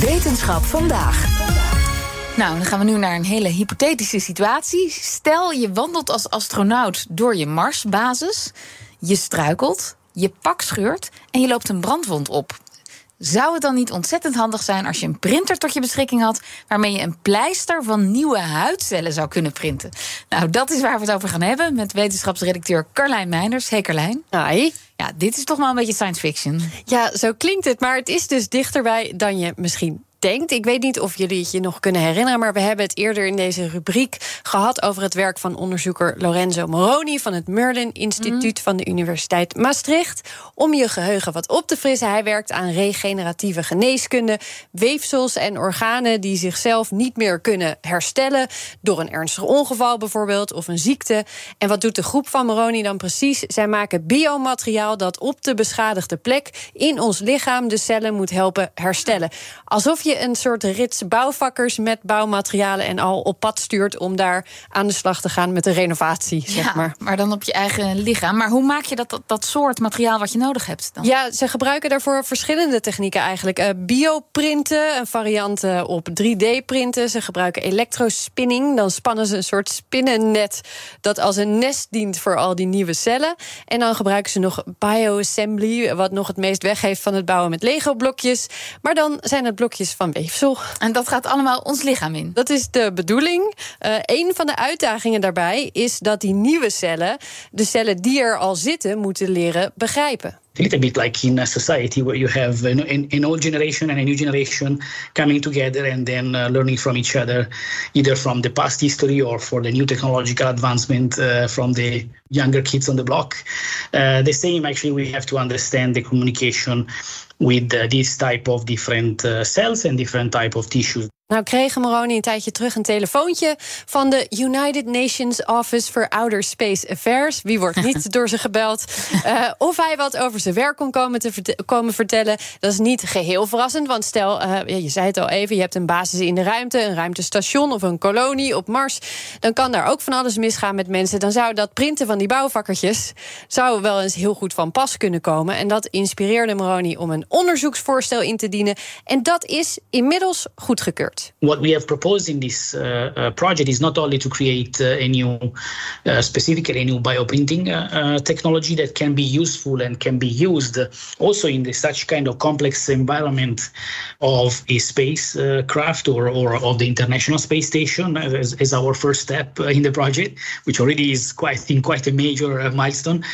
Wetenschap vandaag. Nou, dan gaan we nu naar een hele hypothetische situatie. Stel, je wandelt als astronaut door je Marsbasis. Je struikelt, je pak scheurt en je loopt een brandwond op. Zou het dan niet ontzettend handig zijn als je een printer tot je beschikking had, waarmee je een pleister van nieuwe huidcellen zou kunnen printen? Nou, dat is waar we het over gaan hebben met wetenschapsredacteur Carlijn Meinders. Hey Carlijn. Hi. Ja, dit is toch wel een beetje science fiction. Ja, zo klinkt het, maar het is dus dichterbij dan je misschien denkt. Ik weet niet of jullie het je nog kunnen herinneren, maar we hebben het eerder in deze rubriek gehad over het werk van onderzoeker Lorenzo Moroni van het Merlin Instituut van de Universiteit Maastricht. Om je geheugen wat op te frissen, hij werkt aan regeneratieve geneeskunde, weefsels en organen die zichzelf niet meer kunnen herstellen door een ernstig ongeval bijvoorbeeld of een ziekte. En wat doet de groep van Moroni dan precies? Zij maken biomateriaal dat op de beschadigde plek in ons lichaam de cellen moet helpen herstellen. Alsof je je een soort rits bouwvakkers met bouwmaterialen en al op pad stuurt om daar aan de slag te gaan met de renovatie. Zeg maar. maar dan op je eigen lichaam. Maar hoe maak je dat, dat, dat soort materiaal wat je nodig hebt? Dan? Ja, ze gebruiken daarvoor verschillende technieken eigenlijk. Uh, bioprinten, een variant uh, op 3D-printen. Ze gebruiken elektrospinning. Dan spannen ze een soort spinnennet dat als een nest dient voor al die nieuwe cellen. En dan gebruiken ze nog bioassembly, wat nog het meest weggeeft van het bouwen met Lego-blokjes. Maar dan zijn het blokjes van weefsel. En dat gaat allemaal ons lichaam in? Dat is de bedoeling. Uh, een van de uitdagingen daarbij is dat die nieuwe cellen, de cellen die er al zitten, moeten leren begrijpen. A little bit like in a society where you have an, an, old generation and a new generation coming together and then uh, learning from each other, either from the past history or for the new technological advancement uh, from the younger kids on the block. Uh, the same, actually, we have to understand the communication with this type of different cells and different type of tissues. Nou kreeg Moroni een tijdje terug een telefoontje van de United Nations Office for Outer Space Affairs. Wie wordt niet door ze gebeld? Uh, of hij wat over zijn werk kon komen, te verte komen vertellen. Dat is niet geheel verrassend, want stel, uh, je zei het al even, je hebt een basis in de ruimte, een ruimtestation of een kolonie op Mars. Dan kan daar ook van alles misgaan met mensen. Dan zou dat printen van die bouwvakkertjes zou wel eens heel goed van pas kunnen komen. En dat inspireerde Moroni om een onderzoeksvoorstel in te dienen. En dat is inmiddels goedgekeurd. What we have proposed in this uh, uh, project is not only to create uh, a new, specifically a new bioprinting technology that can be useful and can be used also in the, such kind of complex environment of a spacecraft or, or of the International Space Station as, as, our first step in the project, which already is quite, I think, quite a major milestone,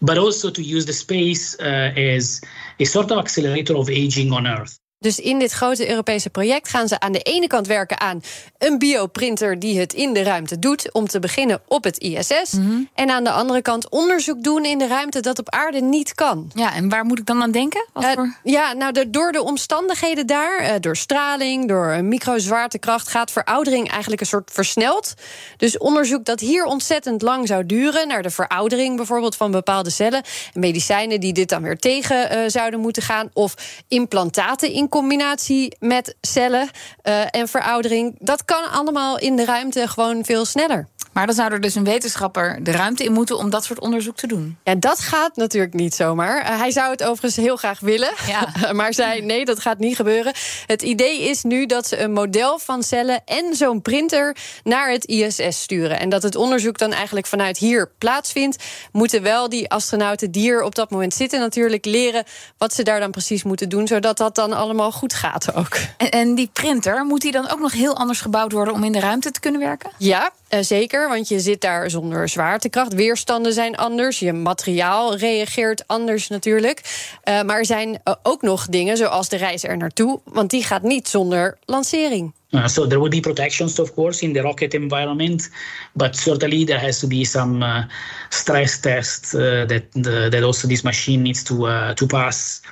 but also to use the space as a sort of accelerator of aging on Earth. Dus in dit grote Europese project gaan ze aan de ene kant werken aan een bioprinter die het in de ruimte doet, om te beginnen op het ISS. Mhm. En aan de andere kant onderzoek doen in de ruimte dat op aarde niet kan. Ja, en waar moet ik dan aan denken? Wat Uh, voor... Ja, nou, de, door de omstandigheden daar, uh, door straling, door microzwaartekracht, gaat veroudering eigenlijk een soort versneld. Dus onderzoek dat hier ontzettend lang zou duren, naar de veroudering bijvoorbeeld van bepaalde cellen, medicijnen die dit dan weer tegen uh, zouden moeten gaan, of implantaten in combinatie met cellen uh, en veroudering. Dat kan allemaal in de ruimte gewoon veel sneller. Maar dan zou er dus een wetenschapper de ruimte in moeten om dat soort onderzoek te doen. Ja, dat gaat natuurlijk niet zomaar. Uh, hij zou het overigens heel graag willen, ja. maar zei nee, dat gaat niet gebeuren. Het idee is nu dat ze een model van cellen en zo'n printer naar het ISS sturen. En dat het onderzoek dan eigenlijk vanuit hier plaatsvindt, moeten wel die astronauten die er op dat moment zitten natuurlijk leren wat ze daar dan precies moeten doen, zodat dat dan allemaal goed gaat ook. En, en die printer, moet die dan ook nog heel anders gebouwd worden om in de ruimte te kunnen werken? Ja, uh, zeker, want je zit daar zonder zwaartekracht. Weerstanden zijn anders, je materiaal reageert anders natuurlijk. Uh, maar er zijn uh, ook nog dingen zoals de reis er naartoe, want die gaat niet zonder lancering. Uh, so there will be protections, of course, in the rocket environment, but certainly there has to be some uh, stress tests uh, that that also this machine needs to to pass,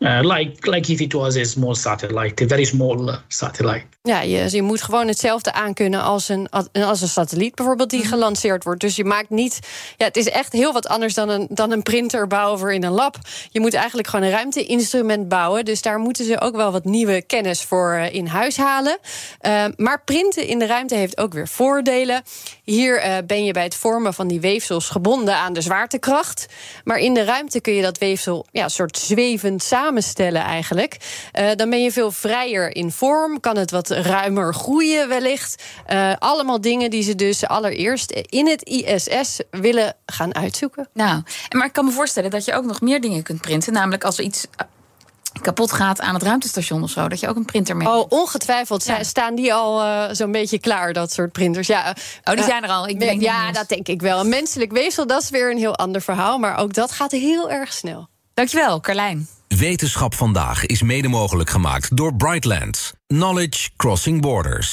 like like if it was a small satellite, a very small satellite. Ja, je, je moet gewoon hetzelfde aankunnen als een, als een satelliet bijvoorbeeld die mhm. gelanceerd wordt. Dus je maakt niet. Ja, het is echt heel wat anders dan een, dan een printer bouwen voor in een lab. Je moet eigenlijk gewoon een ruimteinstrument bouwen. Dus daar moeten ze ook wel wat nieuwe kennis voor in huis halen. Uh, maar printen in de ruimte heeft ook weer voordelen. Hier uh, ben je bij het vormen van die weefsels gebonden aan de zwaartekracht. Maar in de ruimte kun je dat weefsel ja, soort zwevend samenstellen eigenlijk. Uh, dan ben je veel vrijer in vorm, kan het wat ruimer groeien wellicht. allemaal dingen die ze dus allereerst in het ISS willen gaan uitzoeken. Nou, maar ik kan me voorstellen dat je ook nog meer dingen kunt printen. Namelijk als er iets kapot gaat aan het ruimtestation of zo. Dat je ook een printer mee. Oh, ongetwijfeld. Staan die al uh, zo'n beetje klaar, dat soort printers? Ja, oh, die zijn er al. Ik denk ja, dat denk ik wel. Een menselijk weefsel, dat is weer een heel ander verhaal. Maar ook dat gaat heel erg snel. Dankjewel, Carlijn. Wetenschap vandaag is mede mogelijk gemaakt door Brightlands. Knowledge Crossing Borders.